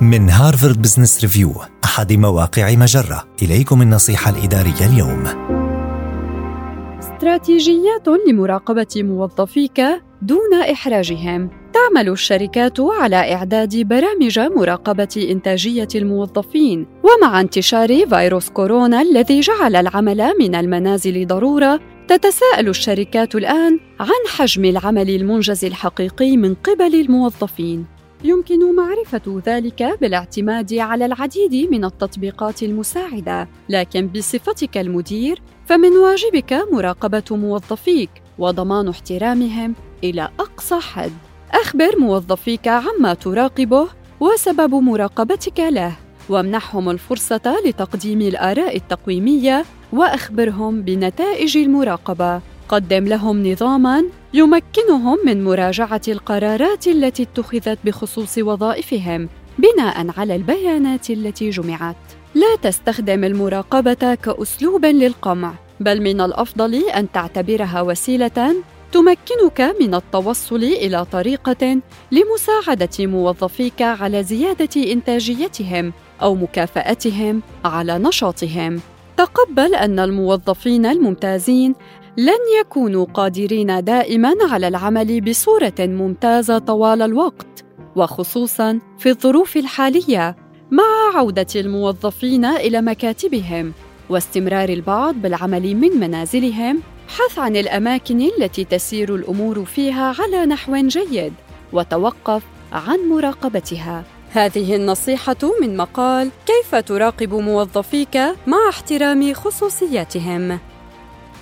من هارفارد بزنس ريفيو أحد مواقع مجرة. إليكم النصيحة الإدارية اليوم. استراتيجيات لمراقبة موظفيك دون إحراجهم. تعمل الشركات على إعداد برامج مراقبة إنتاجية الموظفين. ومع انتشار فيروس كورونا الذي جعل العمل من المنازل ضرورة تتساءل الشركات الآن عن حجم العمل المنجز الحقيقي من قبل الموظفين. يمكن معرفة ذلك بالاعتماد على العديد من التطبيقات المساعدة، لكن بصفتك المدير فمن واجبك مراقبة موظفيك وضمان احترامهم إلى أقصى حد. أخبر موظفيك عما تراقبه وسبب مراقبتك له، وامنحهم الفرصة لتقديم الآراء التقويمية وأخبرهم بنتائج المراقبة. قدم لهم نظاماً يمكنهم من مراجعة القرارات التي اتخذت بخصوص وظائفهم بناء على البيانات التي جمعت. لا تستخدم المراقبة كأسلوب للقمع، بل من الأفضل أن تعتبرها وسيلة تمكنك من التوصل إلى طريقة لمساعدة موظفيك على زيادة إنتاجيتهم أو مكافأتهم على نشاطهم. تقبل أن الموظفين الممتازين لن يكونوا قادرين دائما على العمل بصورة ممتازة طوال الوقت وخصوصا في الظروف الحالية مع عودة الموظفين إلى مكاتبهم واستمرار البعض بالعمل من منازلهم بحث عن الأماكن التي تسير الأمور فيها على نحو جيد وتوقف عن مراقبتها. هذه النصيحة من مقال كيف تراقب موظفيك مع احترام خصوصياتهم؟